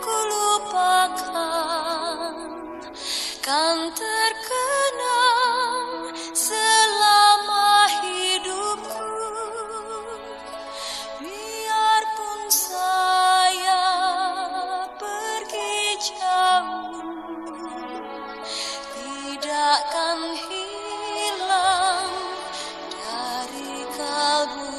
ku lupakan kan terkenang selama hidupku biarpun saya pergi jauh tidak akan hilang dari kamu.